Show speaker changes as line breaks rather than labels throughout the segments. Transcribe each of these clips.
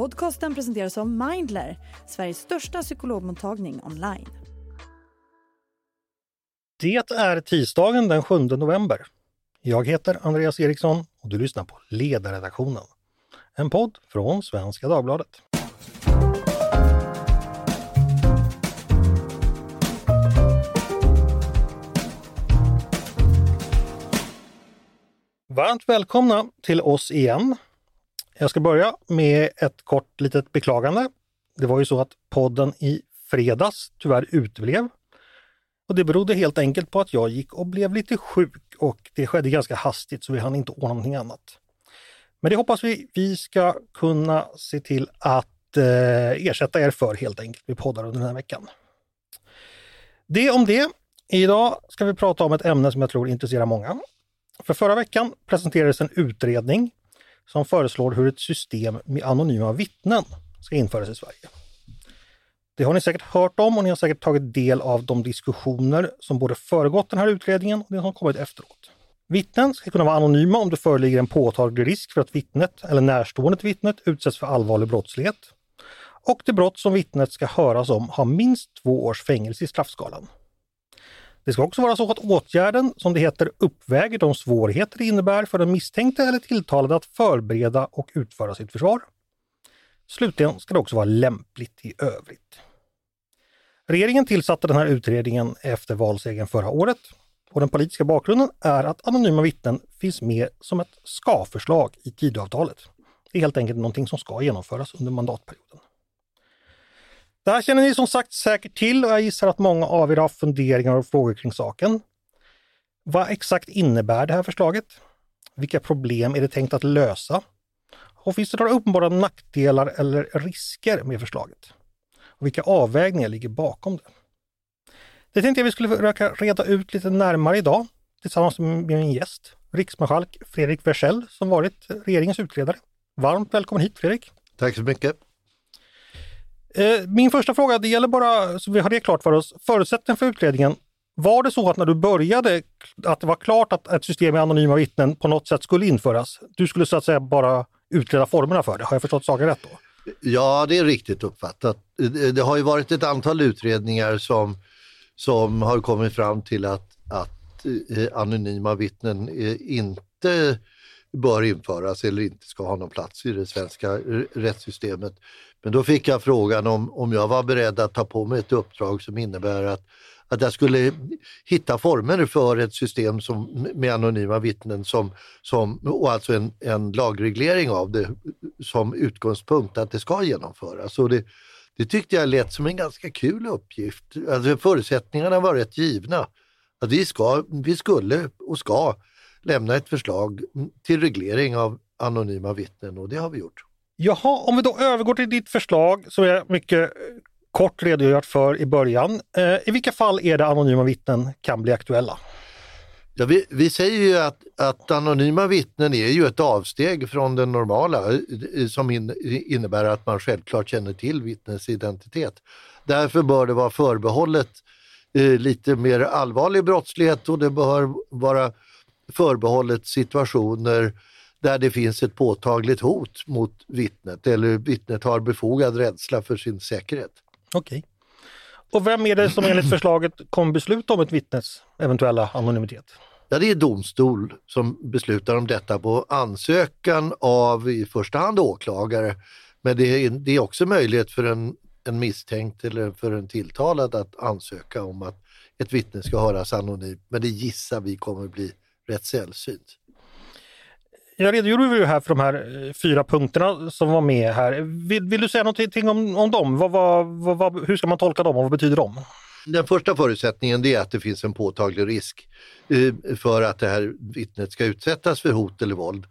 Podcasten presenteras av Mindler, Sveriges största psykologmottagning online.
Det är tisdagen den 7 november. Jag heter Andreas Eriksson och du lyssnar på Ledarredaktionen. En podd från Svenska Dagbladet. Varmt välkomna till oss igen. Jag ska börja med ett kort litet beklagande. Det var ju så att podden i fredags tyvärr uteblev. Och det berodde helt enkelt på att jag gick och blev lite sjuk och det skedde ganska hastigt så vi hann inte ordna någonting annat. Men det hoppas vi vi ska kunna se till att eh, ersätta er för helt enkelt. Vi poddar under den här veckan. Det om det. Idag ska vi prata om ett ämne som jag tror intresserar många. För förra veckan presenterades en utredning som föreslår hur ett system med anonyma vittnen ska införas i Sverige. Det har ni säkert hört om och ni har säkert tagit del av de diskussioner som både föregått den här utredningen och det som kommit efteråt. Vittnen ska kunna vara anonyma om det föreligger en påtaglig risk för att vittnet eller närstående till vittnet utsätts för allvarlig brottslighet. Och det brott som vittnet ska höras om har minst två års fängelse i straffskalan. Det ska också vara så att åtgärden, som det heter, uppväger de svårigheter det innebär för den misstänkte eller tilltalade att förbereda och utföra sitt försvar. Slutligen ska det också vara lämpligt i övrigt. Regeringen tillsatte den här utredningen efter valsegern förra året och den politiska bakgrunden är att anonyma vittnen finns med som ett ska-förslag i Tidöavtalet. Det är helt enkelt någonting som ska genomföras under mandatperioden. Det här känner ni som sagt säkert till och jag gissar att många av er har funderingar och frågor kring saken. Vad exakt innebär det här förslaget? Vilka problem är det tänkt att lösa? Och finns det några uppenbara nackdelar eller risker med förslaget? Och vilka avvägningar ligger bakom det? Det tänkte jag vi skulle försöka reda ut lite närmare idag tillsammans med min gäst, riksmarskalk Fredrik Wersäll som varit regeringens utredare. Varmt välkommen hit Fredrik!
Tack så mycket!
Eh, min första fråga, det gäller bara så vi har det klart för oss, förutsättningen för utredningen. Var det så att när du började att det var klart att ett system med anonyma vittnen på något sätt skulle införas? Du skulle så att säga bara utreda formerna för det. Har jag förstått saken rätt då?
Ja, det är riktigt uppfattat. Det har ju varit ett antal utredningar som, som har kommit fram till att, att eh, anonyma vittnen eh, inte bör införas eller inte ska ha någon plats i det svenska rättssystemet. Men då fick jag frågan om, om jag var beredd att ta på mig ett uppdrag som innebär att, att jag skulle hitta former för ett system som, med anonyma vittnen som, som, och alltså en, en lagreglering av det som utgångspunkt att det ska genomföras. Och det, det tyckte jag lät som en ganska kul uppgift. Alltså förutsättningarna var rätt givna. Att vi, ska, vi skulle och ska lämna ett förslag till reglering av anonyma vittnen och det har vi gjort.
Jaha, om vi då övergår till ditt förslag som jag mycket kort redogjort för i början. Eh, I vilka fall är det anonyma vittnen kan bli aktuella?
Ja, vi, vi säger ju att, att anonyma vittnen är ju ett avsteg från det normala eh, som in, innebär att man självklart känner till vittnets identitet. Därför bör det vara förbehållet eh, lite mer allvarlig brottslighet och det bör vara förbehållet situationer där det finns ett påtagligt hot mot vittnet eller vittnet har befogad rädsla för sin säkerhet.
Okej. Okay. Och vem är det som enligt förslaget kommer besluta om ett vittnes eventuella anonymitet?
Ja, det är domstol som beslutar om detta på ansökan av i första hand åklagare. Men det är, det är också möjlighet för en, en misstänkt eller för en tilltalad att ansöka om att ett vittne ska höras anonymt. Men det gissar vi kommer bli rätt sällsynt.
Jag redogjorde ju här för de här eh, fyra punkterna som var med här. Vill, vill du säga någonting om, om dem? Vad, vad, vad, hur ska man tolka dem och vad betyder de?
Den första förutsättningen är att det finns en påtaglig risk eh, för att det här vittnet ska utsättas för hot eller våld.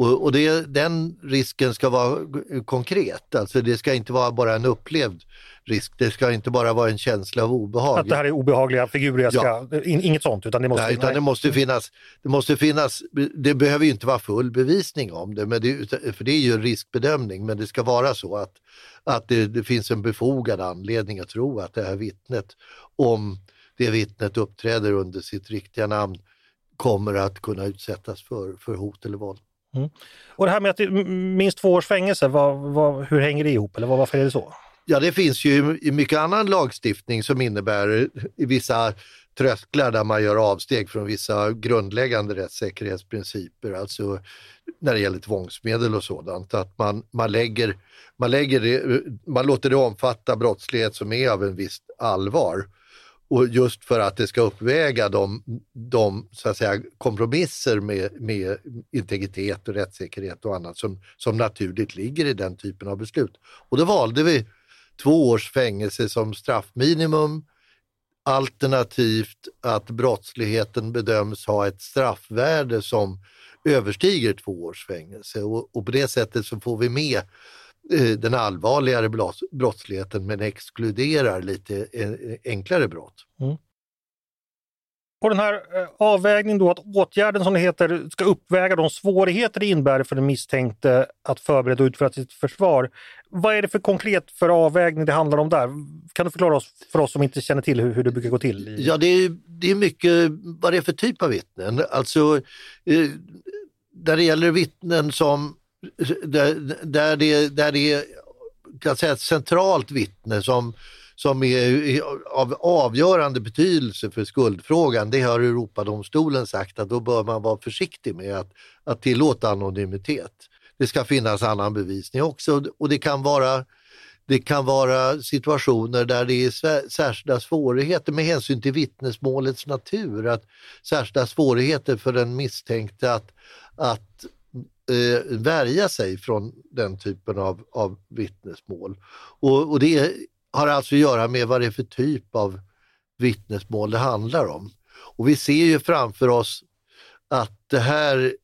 Och, och det, den risken ska vara konkret, alltså det ska inte vara bara en upplevd risk. Det ska inte bara vara en känsla av obehag.
Att det här är obehagliga figurer, jag ska, ja. inget sånt utan det måste,
nej, utan det måste finnas, det måste finnas, det behöver ju inte vara full bevisning om det, men det, för det är ju en riskbedömning, men det ska vara så att, att det, det finns en befogad anledning att tro att det här vittnet, om det vittnet uppträder under sitt riktiga namn, kommer att kunna utsättas för, för hot eller våld.
Mm. Och det här med att det är minst två års fängelse, vad, vad, hur hänger det ihop eller vad, varför är det så?
Ja, det finns ju i mycket annan lagstiftning som innebär vissa trösklar där man gör avsteg från vissa grundläggande rättssäkerhetsprinciper, alltså när det gäller tvångsmedel och sådant, att man, man, lägger, man, lägger det, man låter det omfatta brottslighet som är av en viss allvar. Och just för att det ska uppväga de, de så att säga, kompromisser med, med integritet och rättssäkerhet och annat som, som naturligt ligger i den typen av beslut. Och då valde vi två års fängelse som straffminimum alternativt att brottsligheten bedöms ha ett straffvärde som överstiger två års fängelse och, och på det sättet så får vi med den allvarligare brottsligheten men exkluderar lite eh, enklare brott. Mm.
Och den här eh, avvägningen då att åtgärden som det heter ska uppväga de svårigheter det innebär för den misstänkte att förbereda och utföra sitt försvar. Vad är det för konkret för avvägning det handlar om där? Kan du förklara oss, för oss som inte känner till hur, hur det brukar gå till?
Ja, det är, det är mycket vad det är för typ av vittnen. Alltså, eh, där det gäller vittnen som där, där, det, där det är kan säga, ett centralt vittne som som är av avgörande betydelse för skuldfrågan, det har Europadomstolen sagt att då bör man vara försiktig med att, att tillåta anonymitet. Det ska finnas annan bevisning också. Och det kan vara det kan vara situationer där det är särskilda svårigheter med hänsyn till vittnesmålets natur, att särskilda svårigheter för den misstänkte att, att eh, värja sig från den typen av, av vittnesmål. Och, och det har alltså att göra med vad det är för typ av vittnesmål det handlar om. Och vi ser ju framför oss att det här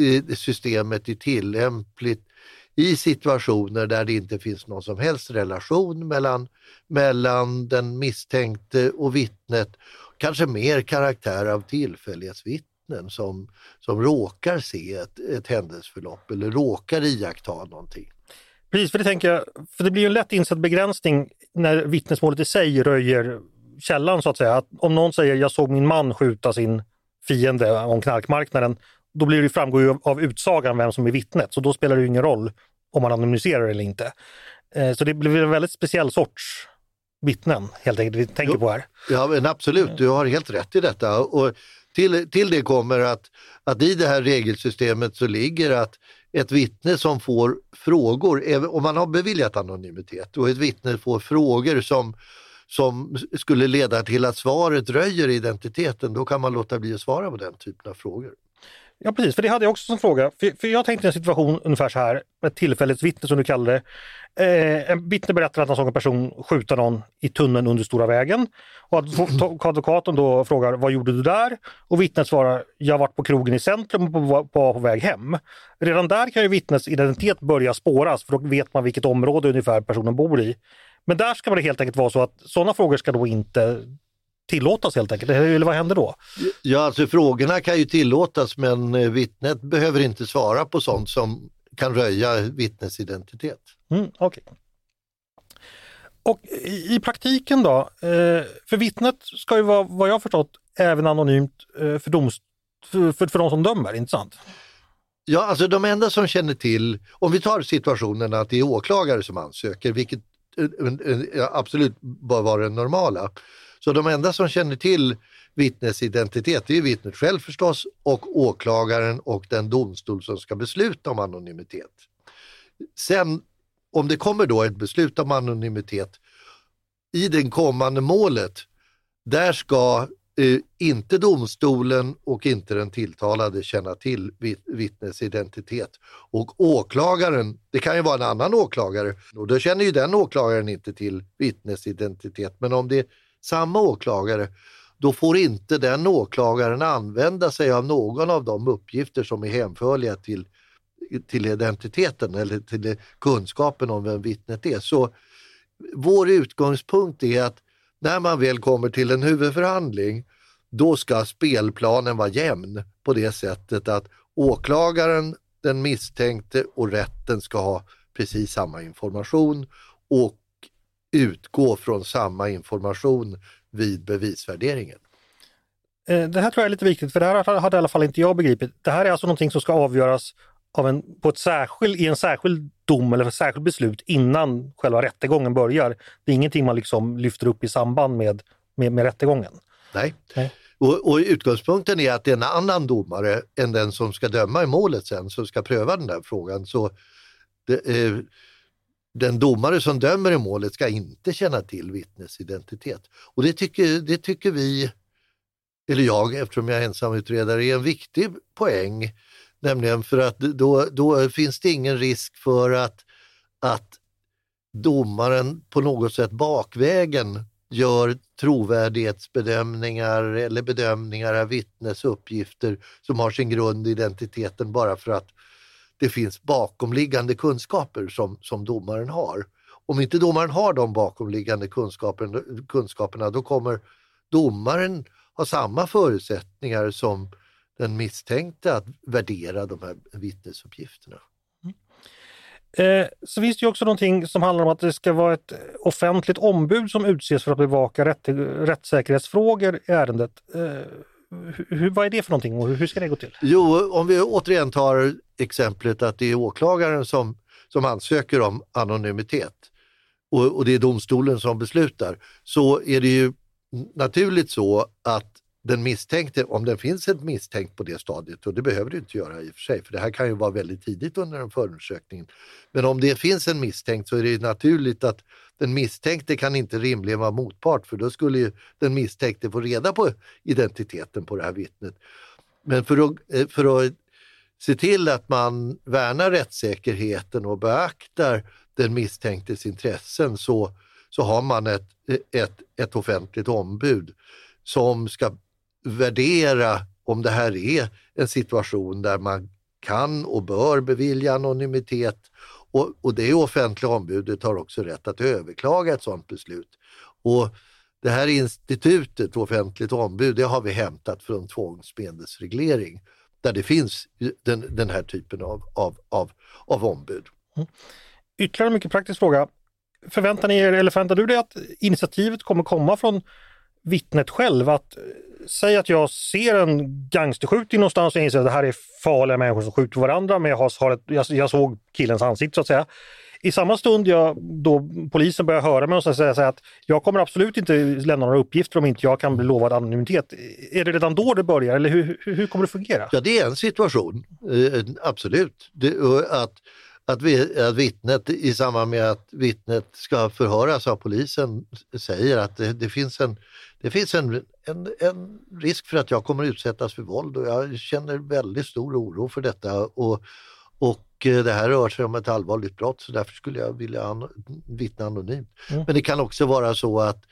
eh, systemet är tillämpligt i situationer där det inte finns någon som helst relation mellan, mellan den misstänkte och vittnet. Kanske mer karaktär av tillfällighetsvittne tillfällighetsvittnen som, som råkar se ett, ett händelseförlopp eller råkar iaktta någonting.
Precis, för det tänker jag, för det blir en lätt insedd begränsning när vittnesmålet i sig röjer källan så att säga. Att om någon säger jag såg min man skjuta sin fiende om knarkmarknaden, då blir det framgår ju av utsagan vem som är vittnet, så då spelar det ingen roll om man anonymiserar eller inte. Eh, så det blir en väldigt speciell sorts vittnen helt enkelt vi tänker jo, på här.
Ja men absolut, du har helt rätt i detta. Och till, till det kommer att, att i det här regelsystemet så ligger att ett vittne som får frågor, om man har beviljat anonymitet och ett vittne får frågor som, som skulle leda till att svaret röjer identiteten, då kan man låta bli att svara på den typen av frågor.
Ja precis, för det hade jag också som fråga. För, för jag tänkte en situation ungefär så här, ett tillfälligt vittne som du kallar det. Eh, en vittne berättar att han såg en person skjuta någon i tunneln under Stora vägen. Och advokaten då frågar vad gjorde du där? Och vittnet svarar jag varit på krogen i centrum och var på, på väg hem. Redan där kan ju vittnets identitet börja spåras för då vet man vilket område ungefär personen bor i. Men där ska det helt enkelt vara så att sådana frågor ska då inte tillåtas helt enkelt? Eller vad händer då?
Ja, alltså frågorna kan ju tillåtas men eh, vittnet behöver inte svara på sånt som kan röja vittnets identitet.
Mm, okay. Och i, praktiken då, eh, för vittnet ska ju vara, vad jag förstått, även anonymt eh, för, doms, för, för, för de som dömer, inte sant?
Ja, alltså de enda som känner till, om vi tar situationen att det är åklagare som ansöker, vilket absolut bör vara det normala, så de enda som känner till vittnets identitet är vittnet själv förstås och åklagaren och den domstol som ska besluta om anonymitet. Sen om det kommer då ett beslut om anonymitet i det kommande målet, där ska eh, inte domstolen och inte den tilltalade känna till vittnets identitet. Och åklagaren, det kan ju vara en annan åklagare, och då känner ju den åklagaren inte till vittnets identitet. Men om det samma åklagare, då får inte den åklagaren använda sig av någon av de uppgifter som är hänförliga till, till identiteten eller till kunskapen om vem vittnet är. Så vår utgångspunkt är att när man väl kommer till en huvudförhandling, då ska spelplanen vara jämn på det sättet att åklagaren, den misstänkte och rätten ska ha precis samma information och utgå från samma information vid bevisvärderingen.
Eh, det här tror jag är lite viktigt, för det här hade i alla fall inte jag begripit. Det här är alltså någonting som ska avgöras av en, på ett särskild, i en särskild dom eller ett särskilt beslut innan själva rättegången börjar. Det är ingenting man liksom lyfter upp i samband med, med, med rättegången.
Nej.
Nej.
Och, och utgångspunkten är att det är en annan domare än den som ska döma i målet sen som ska pröva den där frågan. Så det, eh, den domare som dömer i målet ska inte känna till vittnets identitet. Och det tycker, det tycker vi, eller jag eftersom jag är ensamutredare, är en viktig poäng. Nämligen för att då, då finns det ingen risk för att, att domaren på något sätt bakvägen gör trovärdighetsbedömningar eller bedömningar av vittnes uppgifter som har sin grund i identiteten bara för att det finns bakomliggande kunskaper som, som domaren har. Om inte domaren har de bakomliggande kunskaperna, kunskaperna då kommer domaren ha samma förutsättningar som den misstänkte att värdera de här vittnesuppgifterna.
Eh, så finns det ju också någonting som handlar om att det ska vara ett offentligt ombud som utses för att bevaka rätt, rättssäkerhetsfrågor i ärendet. Eh, hur, vad är det för någonting och hur ska det gå till?
Jo, om vi återigen tar exemplet att det är åklagaren som, som ansöker om anonymitet och, och det är domstolen som beslutar, så är det ju naturligt så att den misstänkte, om det finns ett misstänkt på det stadiet, och det behöver det inte göra i och för sig, för det här kan ju vara väldigt tidigt under en förundersökning. Men om det finns en misstänkt så är det naturligt att den misstänkte kan inte rimligen vara motpart, för då skulle ju den misstänkte få reda på identiteten på det här vittnet. Men för att, eh, för att se till att man värnar rättssäkerheten och beaktar den misstänktes intressen så, så har man ett, ett, ett offentligt ombud som ska värdera om det här är en situation där man kan och bör bevilja anonymitet och, och det offentliga ombudet har också rätt att överklaga ett sådant beslut. Och det här institutet, offentligt ombud, det har vi hämtat från tvångsmedelsreglering där det finns den, den här typen av, av, av, av ombud. Mm.
Ytterligare en mycket praktisk fråga. Förväntar ni er, eller förväntar du dig att initiativet kommer komma från vittnet själv? Att eh, säg att jag ser en gangsterskjutning någonstans och inser att det här är farliga människor som skjuter varandra, men jag, har, jag, jag såg killens ansikte så att säga. I samma stund jag, då polisen börjar höra mig och säga att jag kommer absolut inte lämna några uppgifter om inte jag kan bli lovad anonymitet. Är det redan då det börjar eller hur, hur, hur kommer det fungera?
Ja, det är en situation, eh, absolut. Det, att att, vi, att vittnet i samband med att vittnet ska förhöras av polisen säger att det, det finns, en, det finns en, en, en, risk för att jag kommer utsättas för våld och jag känner väldigt stor oro för detta. Och, och det här rör sig om ett allvarligt brott så därför skulle jag vilja an, vittna anonymt. Mm. Men det kan också vara så att,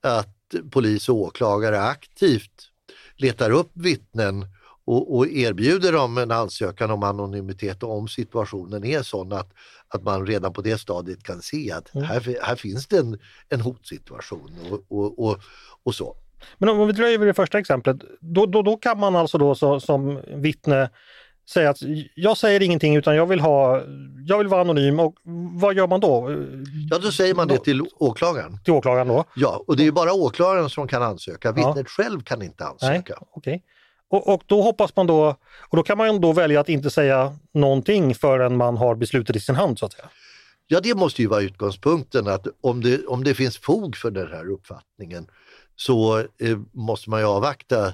att polis och åklagare aktivt letar upp vittnen och, och, erbjuder dem en ansökan om anonymitet om situationen är sån att, att man redan på det stadiet kan se att mm. här, här finns det en, en hotsituation och, och, och, och så.
Men om vi dröjer vid det första exemplet, då, då, då kan man alltså då så, som vittne säga att jag säger ingenting utan jag vill, ha, jag vill vara anonym och vad gör man då?
Ja, då säger man det till åklagaren.
Till åklagaren då?
Ja, och det är bara åklagaren som kan ansöka. Vittnet ja. själv kan inte ansöka.
Nej, okay. Och, och, då hoppas man då, och då kan man då välja att inte säga någonting förrän man har beslutet i sin hand så att säga.
Ja, det måste ju vara utgångspunkten att om det, om det finns fog för den här uppfattningen så eh, måste man ju avvakta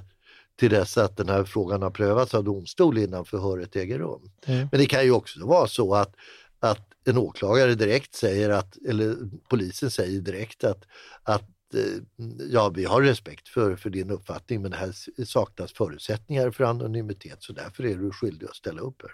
till dess att den här frågan har prövats av domstol innan förhöret äger rum. Mm. Men det kan ju också vara så att, att en åklagare direkt säger att, eller polisen säger direkt att, att Eh, ja, vi har respekt för, för din uppfattning men här saknas förutsättningar för anonymitet så därför är du skyldig att ställa upp här.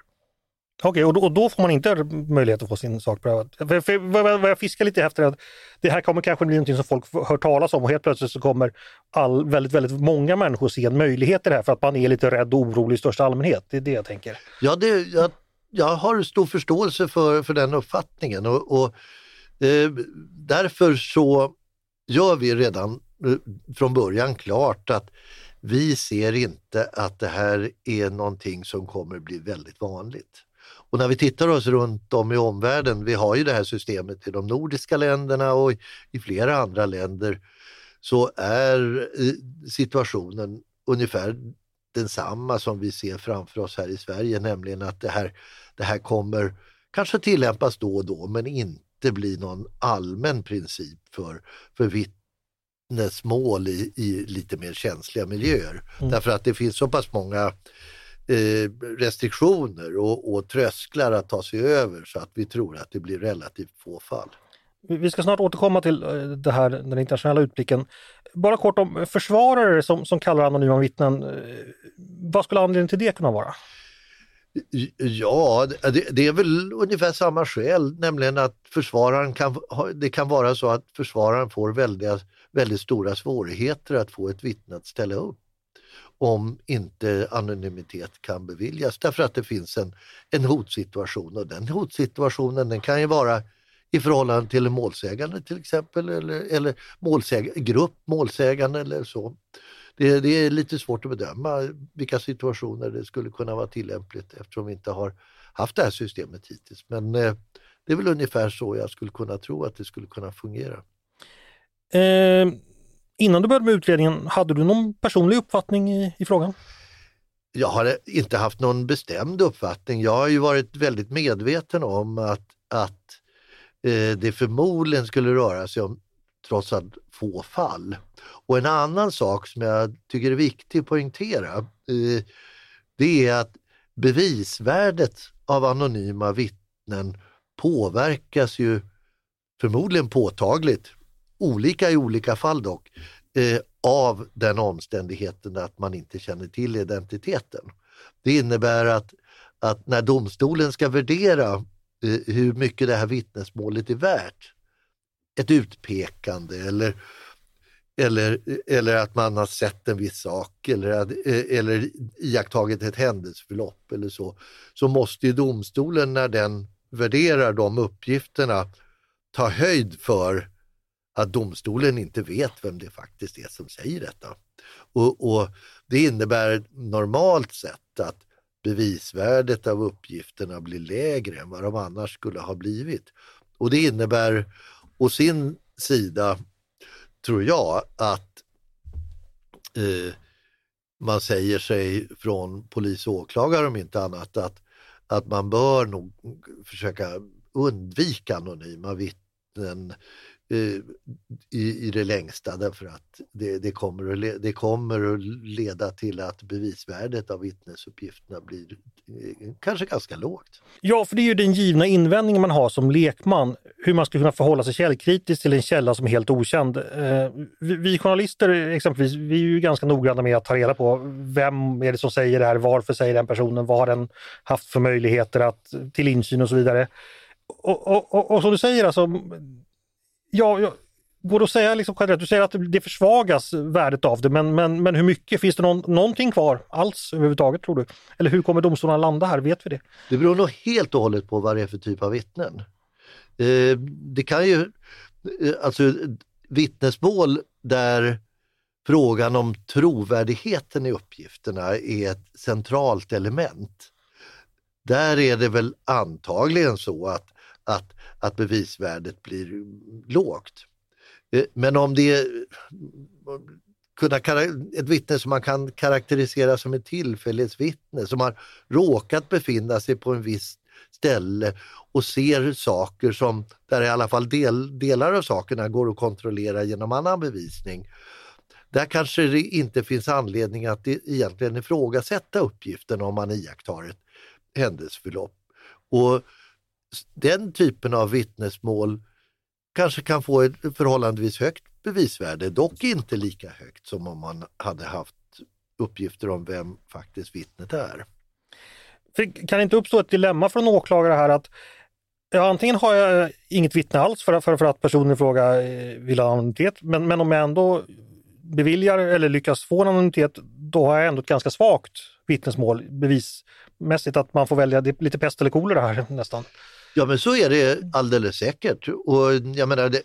Okej, okay, och, då, och då får man inte möjlighet att få sin sak prövad? För, för, vad, vad jag fiskar lite efter är att det här kommer kanske bli någonting som folk hör talas om och helt plötsligt så kommer all, väldigt, väldigt många människor se en möjlighet i det här för att man är lite rädd och orolig i största allmänhet. Det är det jag tänker.
Ja, det, jag, jag har stor förståelse för, för den uppfattningen och, och eh, därför så gör vi redan eh, från början klart att vi ser inte att det här är någonting som kommer bli väldigt vanligt. Och när vi tittar oss runt om i omvärlden, vi har ju det här systemet i de nordiska länderna och i flera andra länder, så är eh, situationen ungefär densamma som vi ser framför oss här i Sverige, nämligen att det här, det här kommer kanske tillämpas då och då men inte bli någon allmän princip för, för vittnesmål i, i lite mer känsliga miljöer. Mm. Därför att det finns så pass många restriktioner och, och trösklar att ta sig över så att vi tror att det blir relativt få fall.
Vi ska snart återkomma till eh, det här, den internationella utblicken. Bara kort om försvarare som, som kallar anonyma vittnen. Eh, vad skulle anledningen till det kunna vara?
Ja, det, det, är väl ungefär samma skäl, nämligen att försvararen kan, det kan vara så att försvararen får väldiga, väldigt stora svårigheter att få ett vittne att ställa upp om inte anonymitet kan beviljas därför att det finns en, en hotsituation och den hotsituationen den kan ju vara i förhållande till en målsägande till exempel eller, eller målsäg grupp målsägande eller så. Det, det, är lite svårt att bedöma vilka situationer det skulle kunna vara tillämpligt eftersom vi inte har haft det här systemet hittills. Men eh, det är väl ungefär så jag skulle kunna tro att det skulle kunna fungera.
Eh, innan du började med utredningen, hade du någon personlig uppfattning i, i frågan?
Jag har inte haft någon bestämd uppfattning. Jag har ju varit väldigt medveten om att, att eh, det förmodligen skulle röra sig om trots allt få fall. Och en annan sak som jag tycker är viktig att poängtera eh, det är att bevisvärdet av anonyma vittnen påverkas ju förmodligen påtagligt, olika i olika fall dock, eh, av den omständigheten att man inte känner till identiteten. Det innebär att, att när domstolen ska värdera eh, hur mycket det här vittnesmålet är värt, ett utpekande eller eller, eller att man har sett en viss sak eller, eh, eller iakttagit ett händelseförlopp eller så, så måste ju domstolen när den värderar de uppgifterna ta höjd för att domstolen inte vet vem det faktiskt är som säger detta. Och, och Det innebär normalt sett att bevisvärdet av uppgifterna blir lägre än vad de annars skulle ha blivit. Och det innebär å sin sida tror jag, att eh, man säger sig från polis och åklagare om inte annat att, att man bör nog försöka undvika anonyma vittnen Eh, i, i det längsta därför att det, det, kommer att, det kommer att leda till att bevisvärdet av vittnesuppgifterna blir eh, kanske ganska lågt.
Ja, för det är ju den givna invändningen man har som lekman, hur man ska kunna förhålla sig källkritiskt till en källa som är helt okänd. Eh, vi, vi journalister exempelvis, vi är ju ganska noggranna med att ta reda på vem är det som säger det här, varför säger den personen, vad har den haft för möjligheter att, till insyn och så vidare. Och, och, och, och som du säger, alltså, Ja, ja, går det att säga liksom Du säger att det försvagas värdet av det, men, men, men hur mycket? Finns det någon, någonting kvar alls överhuvudtaget tror du? Eller hur kommer domstolarna landa här? Vet vi det?
Det beror nog helt och hållet på vad det är för typ av vittnen. Eh, det kan ju, eh, alltså vittnesmål där frågan om trovärdigheten i uppgifterna är ett centralt element. Där är det väl antagligen så att, att att bevisvärdet blir lågt. Eh, men om det är ett vittne som man kan karaktärisera som ett tillfällighetsvittne som har råkat befinna sig på en viss ställe och ser saker som, där i alla fall del, delar av sakerna går att kontrollera genom annan bevisning. Där kanske det inte finns anledning att egentligen ifrågasätta uppgiften om man iakttar ett händelseförlopp. Och den typen av vittnesmål kanske kan få ett förhållandevis högt bevisvärde, dock inte lika högt som om man hade haft uppgifter om vem faktiskt vittnet är.
För kan det inte uppstå ett dilemma från åklagare här att ja, antingen har jag eh, inget vittne alls för, för, för att personen i fråga eh, vill ha anonymitet, men, men om jag ändå beviljar eller lyckas få en anonymitet, då har jag ändå ett ganska svagt vittnesmål bevismässigt att man får välja, det är lite pest eller kolera här nästan.
Ja men så är det alldeles säkert. Och jag menar, det,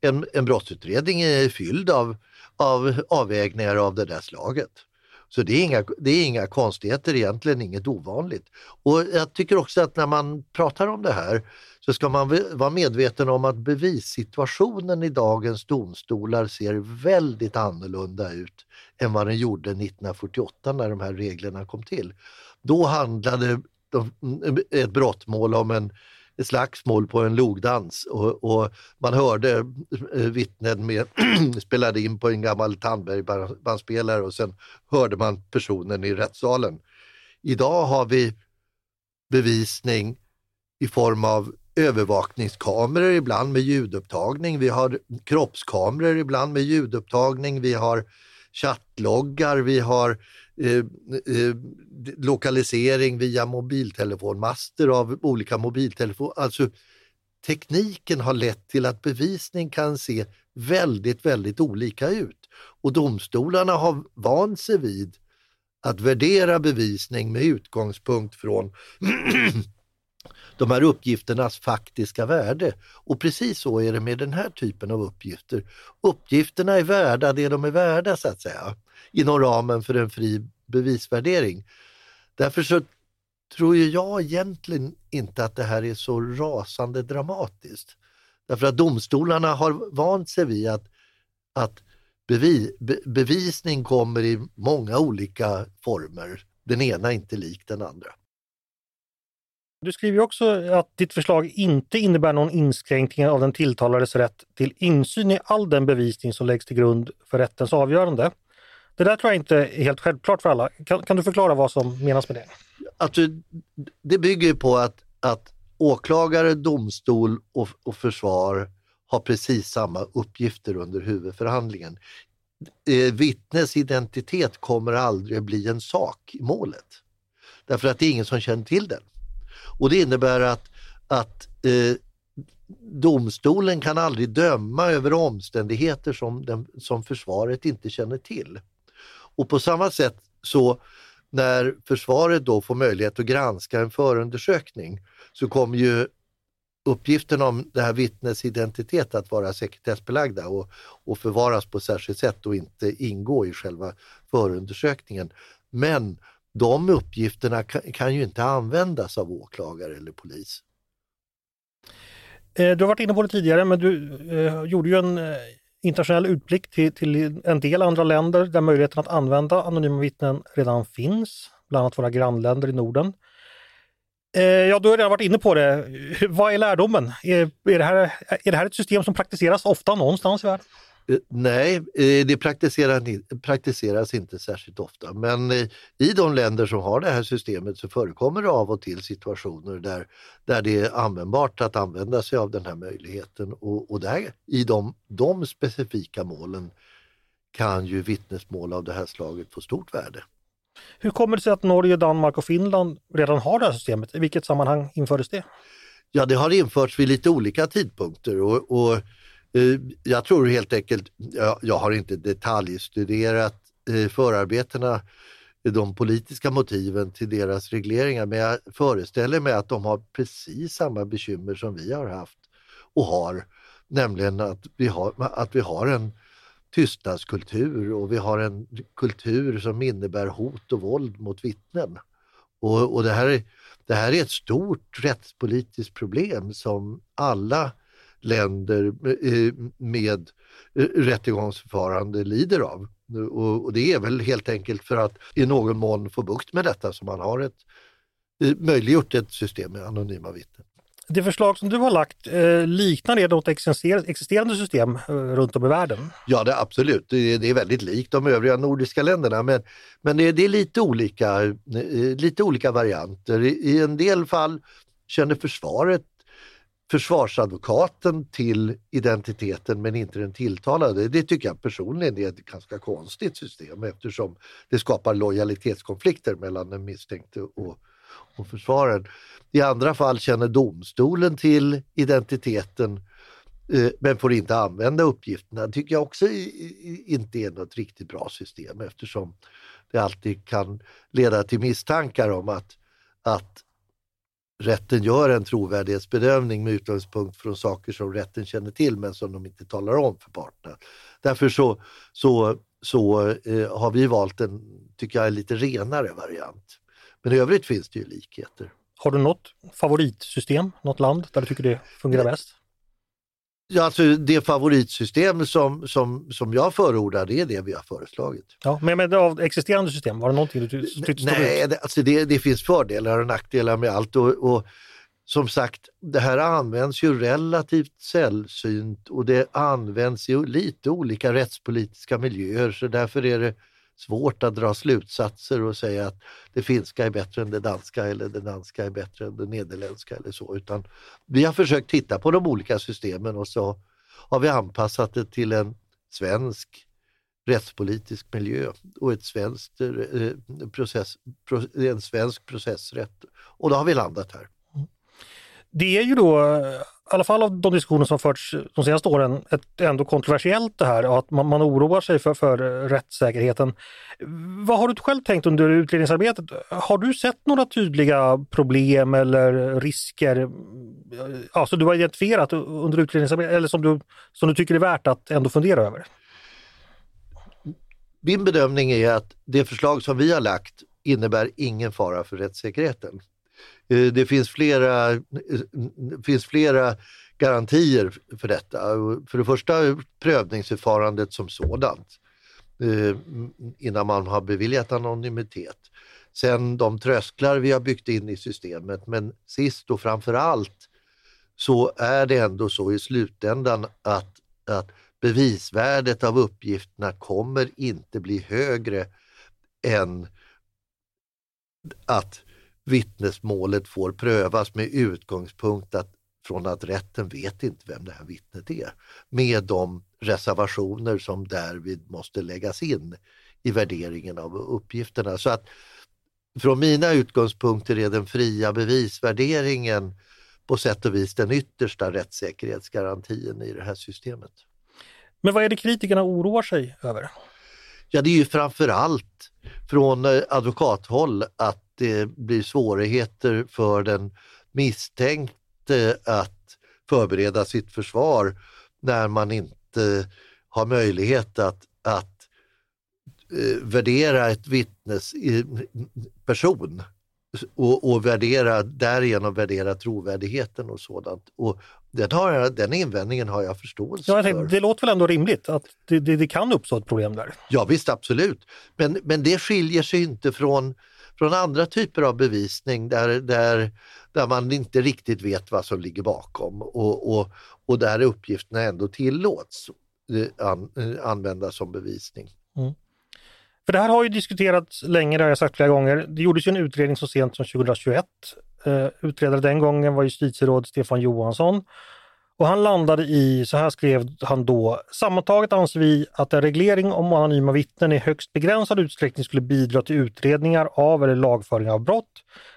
en, en brottsutredning är fylld av, av avvägningar av det där slaget. Så det är, inga, det är inga konstigheter, egentligen inget ovanligt. Och jag tycker också att när man pratar om det här så ska man vara medveten om att bevissituationen i dagens domstolar ser väldigt annorlunda ut än vad den gjorde 1948 när de här reglerna kom till. Då handlade ett brottmål om en ett slagsmål på en logdans och, och man hörde eh, vittnen med, spelade in på en gammal Tandberg-bandspelare och sen hörde man personen i rättssalen. Idag har vi bevisning i form av övervakningskameror ibland med ljudupptagning. Vi har kroppskameror ibland med ljudupptagning. Vi har chattloggar, vi har Eh, eh, lokalisering via mobiltelefonmaster av olika mobiltelefoner. Alltså tekniken har lett till att bevisning kan se väldigt, väldigt olika ut. Och domstolarna har vant sig vid att värdera bevisning med utgångspunkt från de här uppgifternas faktiska värde. Och precis så är det med den här typen av uppgifter. Uppgifterna är värda det de är värda så att säga inom ramen för en fri bevisvärdering. Därför så tror jag egentligen inte att det här är så rasande dramatiskt. Därför att domstolarna har vant sig vid att, att bevis, be, bevisning kommer i många olika former. Den ena är inte lik den andra.
Du skriver också att ditt förslag inte innebär någon inskränkning av den tilltalades rätt till insyn i all den bevisning som läggs till grund för rättens avgörande. Det där tror jag inte är helt självklart för alla. Kan, kan du förklara vad som menas med det?
Alltså, det bygger på att, att åklagare, domstol och, och försvar har precis samma uppgifter under huvudförhandlingen. Eh, vittnes identitet kommer aldrig bli en sak i målet. Därför att det är ingen som känner till den. Och det innebär att, att eh, domstolen kan aldrig döma över omständigheter som, den, som försvaret inte känner till. Och på samma sätt så när försvaret då får möjlighet att granska en förundersökning så kommer ju uppgiften om det här vittnets identitet att vara sekretessbelagda och, och förvaras på särskilt sätt och inte ingå i själva förundersökningen. Men de uppgifterna kan, ju inte användas av åklagare eller polis.
Eh, du har varit inne på det tidigare men du eh, gjorde ju en eh, internationell utblick till, till en del andra länder där möjligheten att använda anonyma vittnen redan finns, bland annat våra grannländer i Norden. Eh, ja, du har redan varit inne på det. Vad är lärdomen? Är, är, det här, är det här ett system som praktiseras ofta någonstans i världen?
Eh, nej, eh, det praktiseras inte särskilt ofta men eh, i de länder som har det här systemet så förekommer det av och till situationer där, där det är användbart att använda sig av den här möjligheten och, och där, i de, de specifika målen kan ju vittnesmål av det här slaget få stort värde.
Hur kommer det sig att Norge, Danmark och Finland redan har det här systemet? I vilket sammanhang infördes det?
Ja, det har införts vid lite olika tidpunkter och, och Eh, jag tror helt enkelt, jag har inte detaljstuderat eh, förarbetena, de politiska motiven till deras regleringar, men jag föreställer mig att de har precis samma bekymmer som vi har haft och har, nämligen att vi har, att vi har en tystnadskultur och vi har en kultur som innebär hot och våld mot vittnen. Och, och det, här, det här är ett stort rättspolitiskt problem som alla länder eh, med eh, rättegångsförfarande lider av. Och det är väl helt enkelt för att i någon mån få bukt med detta som man har ett, eh, möjliggjort ett system med anonyma vittnen.
Det förslag som du har lagt, liknar det något existerande system runt om i världen?
Ja, det, absolut. Det, är väldigt likt de övriga nordiska länderna men, men det, är lite olika, lite olika varianter. I en del fall känner försvaret försvarsadvokaten till identiteten men inte den tilltalade. Det tycker jag personligen är ett ganska konstigt system eftersom det skapar lojalitetskonflikter mellan den misstänkte och, och försvararen. I andra fall känner domstolen till identiteten eh, men får inte använda uppgifterna. Det tycker jag också inte är något riktigt bra system eftersom det alltid kan leda till misstankar om att, att rätten gör en trovärdighetsbedömning med utgångspunkt från saker som rätten känner till men som de inte talar om för parterna. Därför så, så så eh, har vi valt en, tycker jag, lite renare variant. Men i övrigt finns det ju likheter.
Har du något favoritsystem, något land där du tycker det fungerar bäst?
Ja, alltså det favoritsystem som, som, som jag förordar, det är det vi har föreslagit.
Ja, men med av existerande system, var det någonting du tyckte
Nej, det, alltså det, det finns fördelar och nackdelar med allt. Och, och, som sagt, det här används ju relativt sällsynt och det används i lite olika rättspolitiska miljöer så därför är det svårt att dra slutsatser och säga att det finska är bättre än det danska eller det danska är bättre än det nederländska eller så. Utan vi har försökt titta på de olika systemen och så har vi anpassat det till en svensk rättspolitisk miljö och ett svenskt, eh, process, en svensk processrätt. Och då har vi landat här. Mm.
Det är ju då i alla fall av de diskussioner som förts de senaste åren, ett, ändå kontroversiellt det här och att man, man oroar sig för, för rättssäkerheten. Vad har du själv tänkt under utredningsarbetet? Har du sett några tydliga problem eller risker alltså du har identifierat under utredningsarbetet eller som du, som du tycker är värt att ändå fundera över?
Min bedömning är att det förslag som vi har lagt innebär ingen fara för rättssäkerheten. Eh, det finns flera, eh, finns flera garantier för detta. För det första prövningsförfarandet som sådant eh, innan man har beviljat anonymitet. Sen de trösklar vi har byggt in i systemet men sist och framför allt så är det ändå så i slutändan att, att bevisvärdet av uppgifterna kommer inte bli högre än att vittnesmålet får prövas med utgångspunkt att, från att rätten vet inte vem det här vittnet är. Med de reservationer som därvid måste läggas in i värderingen av uppgifterna. Så att från mina utgångspunkter är den fria bevisvärderingen på sätt och vis den yttersta rättssäkerhetsgarantin i det här systemet.
Men vad är det kritikerna oroar sig över?
Ja, det är ju framförallt från eh, advokathåll att det blir svårigheter för den misstänkte att förbereda sitt försvar när man inte har möjlighet att, att eh, värdera ett vittnes person och, och värdera, därigenom värdera trovärdigheten och sådant. Och den, har jag, den invändningen har jag förståelse
ja, jag
tänkte,
för. Det låter väl ändå rimligt att det, det, det, kan uppstå ett problem där?
Ja visst, absolut. Men, men det skiljer sig inte från från andra typer av bevisning där, där, där man inte riktigt vet vad som ligger bakom och, och, och där uppgifterna ändå tillåts eh, an, eh, användas som bevisning. Mm.
För det här har ju diskuterats länge, det har jag sagt flera gånger. Det gjordes ju en utredning så sent som 2021. Eh, utredare den gången var justitieråd Stefan Johansson och han landade i, så här skrev han då, sammantaget anser vi att en reglering om anonyma vittnen i högst begränsad utsträckning skulle bidra till utredningar av eller lagföring av brott.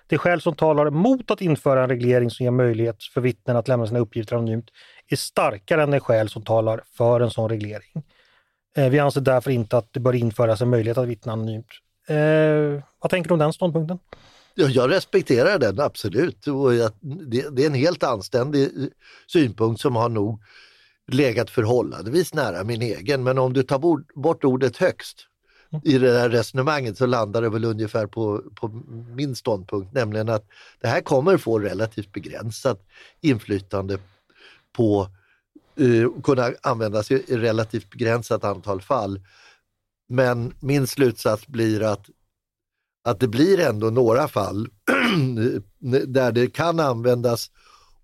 Det skäl som talar mot att införa en reglering som ger möjlighet för vittnen att lämna sina uppgifter anonymt är starkare än det skäl som talar för en sån reglering. Eh, vi anser därför inte att det bör införas en möjlighet att vittna anonymt. Eh, vad tänker du om den ståndpunkten?
Jag respekterar den absolut och jag, det, det, är en helt anständig eh, synpunkt som har nog legat förhållandevis nära min egen. Men om du tar bort ordet högst i det här resonemanget så landar det väl ungefär på, på min ståndpunkt, nämligen att det här kommer få relativt begränsat inflytande på uh, kunna användas i relativt begränsat antal fall. Men min slutsats blir att att det blir ändå några fall där det kan användas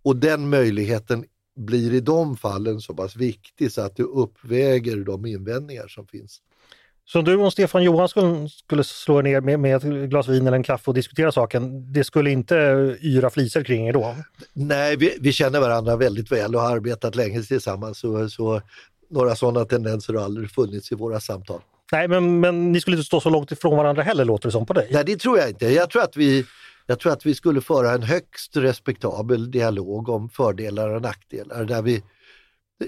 och den möjligheten blir i de fallen så pass viktig så att det uppväger de invändningar som finns.
Så du och Stefan Johansson skulle slå er ner med, med ett glas vin eller en kaffe och diskutera saken, det skulle inte yra flisor kring er då?
Nej, vi, vi, känner varandra väldigt väl och har arbetat länge tillsammans så, så några sådana tendenser har aldrig funnits i våra samtal.
Nej, men, men ni skulle inte stå så långt ifrån varandra heller låter det som på dig.
Nej, det tror jag inte. Jag tror att vi, jag tror att vi skulle föra en högst respektabel dialog om fördelar och nackdelar där vi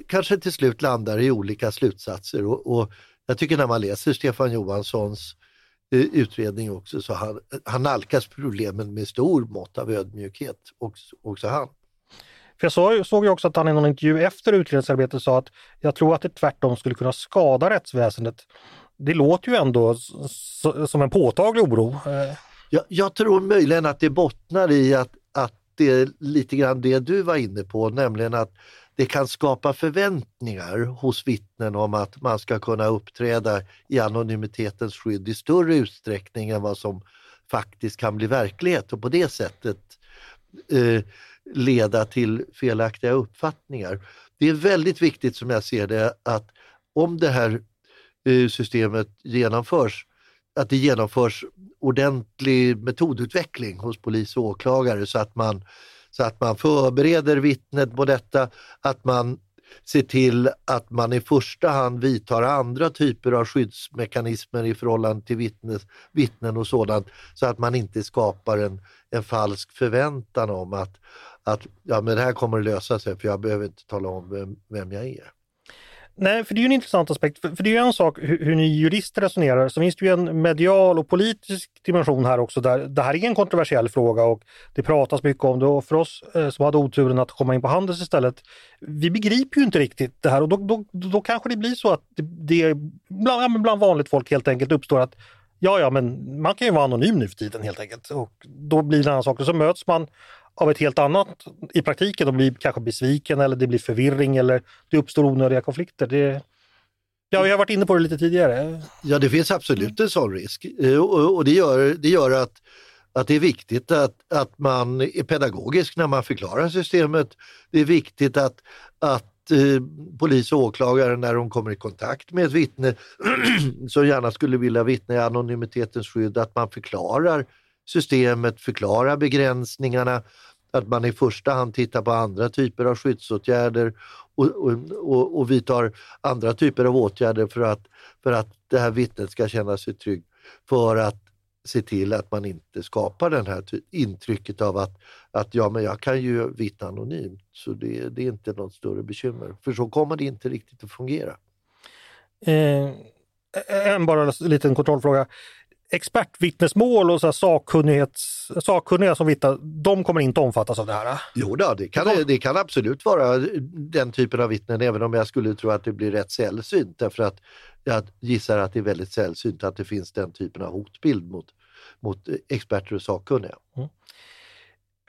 kanske till slut landar i olika slutsatser. Och, och jag tycker när man läser Stefan Johanssons eh, utredning också så han, han nalkas problemen med stor mått av ödmjukhet, också, också han.
För jag såg, såg ju också att han i någon intervju efter utredningsarbetet sa att jag tror att det tvärtom skulle kunna skada rättsväsendet det låter ju ändå som en påtaglig oro.
Jag, jag tror möjligen att det bottnar i att, att det är lite grann det du var inne på, nämligen att det kan skapa förväntningar hos vittnen om att man ska kunna uppträda i anonymitetens skydd i större utsträckning än vad som faktiskt kan bli verklighet och på det sättet eh, leda till felaktiga uppfattningar. Det är väldigt viktigt som jag ser det att om det här systemet genomförs, att det genomförs ordentlig metodutveckling hos polis och åklagare så att man, så att man förbereder vittnet på detta, att man ser till att man i första hand vidtar andra typer av skyddsmekanismer i förhållande till vittnes, vittnen och sådant så att man inte skapar en, en falsk förväntan om att, att ja, men det här kommer att lösa sig för jag behöver inte tala om vem, vem jag är.
Nej, för det är ju en intressant aspekt. För, för det är ju en sak hur, hur, ni jurister resonerar, så finns det ju en medial och politisk dimension här också där det här är en kontroversiell fråga och det pratas mycket om det och för oss eh, som hade oturen att komma in på Handels istället, vi begriper ju inte riktigt det här och då, då, då kanske det blir så att det, det bland, ja, bland vanligt folk helt enkelt uppstår att ja, ja, men man kan ju vara anonym nu för tiden helt enkelt och då blir det en annan sak. Och så möts man av ett helt annat i praktiken och blir kanske besviken eller det blir förvirring eller det uppstår onödiga konflikter. Det, ja, vi har varit inne på det lite tidigare.
Ja, det finns absolut en sån risk eh, och det gör, det gör att, att det är viktigt att, att man är pedagogisk när man förklarar systemet. Det är viktigt att, att eh, polis och åklagare när de kommer i kontakt med ett vittne som gärna skulle vilja vittna i anonymitetens skydd, att man förklarar systemet, förklara begränsningarna, att man i första hand tittar på andra typer av skyddsåtgärder och, och, och, och vidtar andra typer av åtgärder för att, för att det här vittnet ska känna sig trygg. För att se till att man inte skapar det här intrycket av att, att ja, men jag kan ju vittna anonymt så det, det är inte något större bekymmer. För så kommer det inte riktigt att fungera.
Eh, en bara liten kontrollfråga expertvittnesmål och så sakkunnighets, sakkunniga som vittnar, de kommer inte omfattas av det här?
Jo då, det kan, det kan absolut vara den typen av vittnen, även om jag skulle tro att det blir rätt sällsynt. Därför att jag gissar att det är väldigt sällsynt att det finns den typen av hotbild mot, mot experter och sakkunniga. Mm.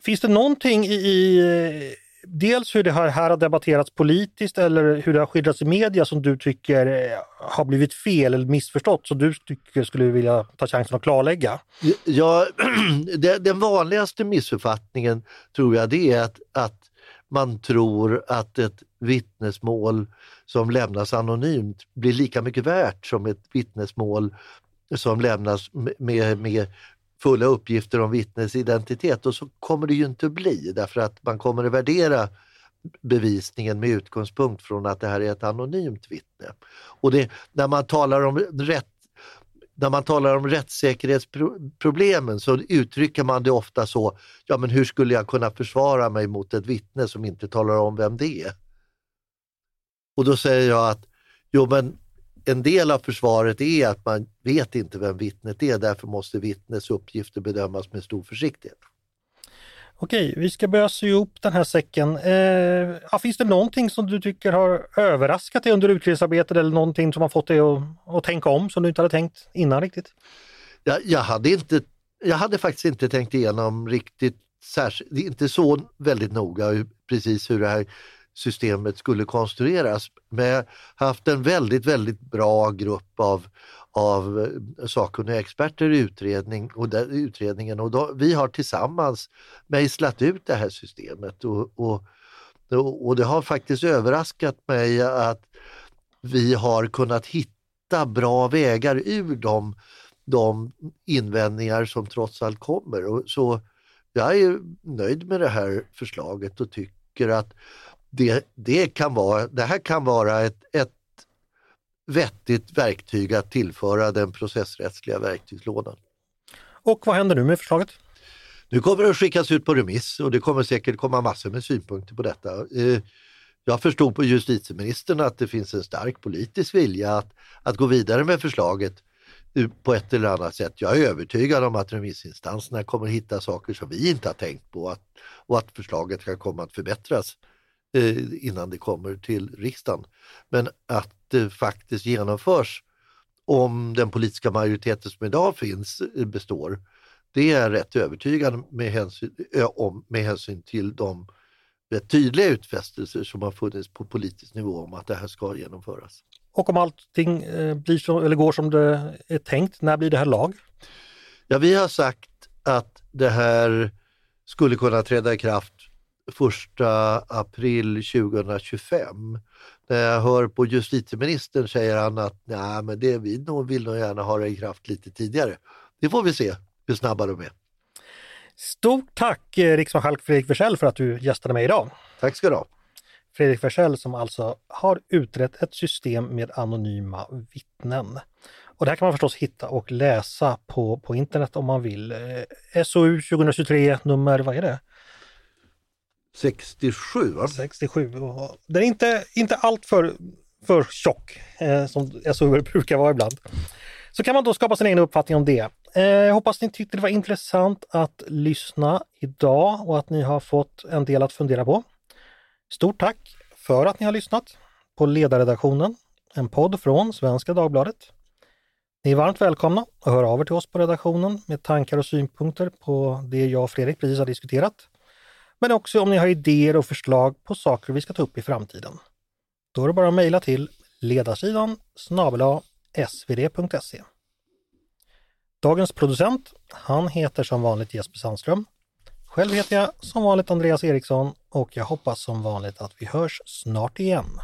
Finns det någonting i, i dels hur det här, här har debatterats politiskt eller hur det har skildrats i media som du tycker eh, har blivit fel eller missförstått som du tycker skulle vilja ta chansen att klarlägga?
Ja, den vanligaste missuppfattningen tror jag det är att, att man tror att ett vittnesmål som lämnas anonymt blir lika mycket värt som ett vittnesmål som lämnas med, med fulla uppgifter om vittnets identitet och så kommer det ju inte bli därför att man kommer att värdera bevisningen med utgångspunkt från att det här är ett anonymt vittne. Och det, när man talar om rätt när man talar om rättssäkerhetsproblemen så uttrycker man det ofta så, ja men hur skulle jag kunna försvara mig mot ett vittne som inte talar om vem det är? Och då säger jag att, jo men en del av försvaret är att man vet inte vem vittnet är, därför måste vittnets uppgifter bedömas med stor försiktighet.
Okej, vi ska börja sy ihop den här säcken. Eh, finns det någonting som du tycker har överraskat dig under utredningsarbetet eller någonting som har fått dig att, att tänka om som du inte hade tänkt innan riktigt?
Jag, jag, hade inte, jag hade faktiskt inte tänkt igenom riktigt särskilt, inte så väldigt noga precis hur det här systemet skulle konstrueras. Men jag har haft en väldigt, väldigt bra grupp av, av eh, sakkunniga experter i utredning och där, utredningen och då, vi har tillsammans mejslat ut det här systemet och, och, och det har faktiskt överraskat mig att vi har kunnat hitta bra vägar ur de, de invändningar som trots allt kommer. Och så jag är nöjd med det här förslaget och tycker att det, det, kan vara, det här kan vara ett, ett vettigt verktyg att tillföra den processrättsliga verktygslådan.
Och vad händer nu med förslaget?
Nu kommer det att skickas ut på remiss och det kommer säkert komma massor med synpunkter på detta. Eh, jag förstod på justitieministern att det finns en stark politisk vilja att, att gå vidare med förslaget på ett eller annat sätt. Jag är övertygad om att remissinstanserna kommer hitta saker som vi inte har tänkt på att, och att förslaget kan komma att förbättras eh, innan det kommer till riksdagen. Men att det faktiskt genomförs om den politiska majoriteten som idag finns eh, består. Det är rätt övertygande med hänsyn, om, med hänsyn till de rätt tydliga utfästelser som har funnits på politisk nivå om att det här ska genomföras.
Och om allting blir så, eller går som det är tänkt, när blir det här lag?
Ja, vi har sagt att det här skulle kunna träda i kraft 1 april 2025. När jag hör på justitieministern säger han att nej, men det vi nog vill nog gärna ha det i kraft lite tidigare. Det får vi se hur snabba de är.
Stort tack eh, riksmarskalk Fredrik Wersäll för att du gästade mig idag.
Tack ska du ha.
Fredrik Wersäll som alltså har utrett ett system med anonyma vittnen. Och det här kan man förstås hitta och läsa på, på internet om man vill. Eh, SOU 2023 nummer, vad är det?
67 va?
67. Den är inte, inte allt för, för tjock eh, som eh, SOU brukar vara ibland. Så kan man då skapa sin egen uppfattning om det. Eh, jag hoppas ni tyckte det var intressant att lyssna idag och att ni har fått en del att fundera på. Stort tack för att ni har lyssnat på Ledarredaktionen, en podd från Svenska Dagbladet. Ni är varmt välkomna att höra av er till oss på redaktionen med tankar och synpunkter på det jag och Fredrik precis har diskuterat. Men också om ni har idéer och förslag på saker vi ska ta upp i framtiden. Då är det bara att mejla till ledarsidan snabela svd.se. Dagens producent, han heter som vanligt Jesper Sandström. Själv heter jag som vanligt Andreas Eriksson och jag hoppas som vanligt att vi hörs snart igen.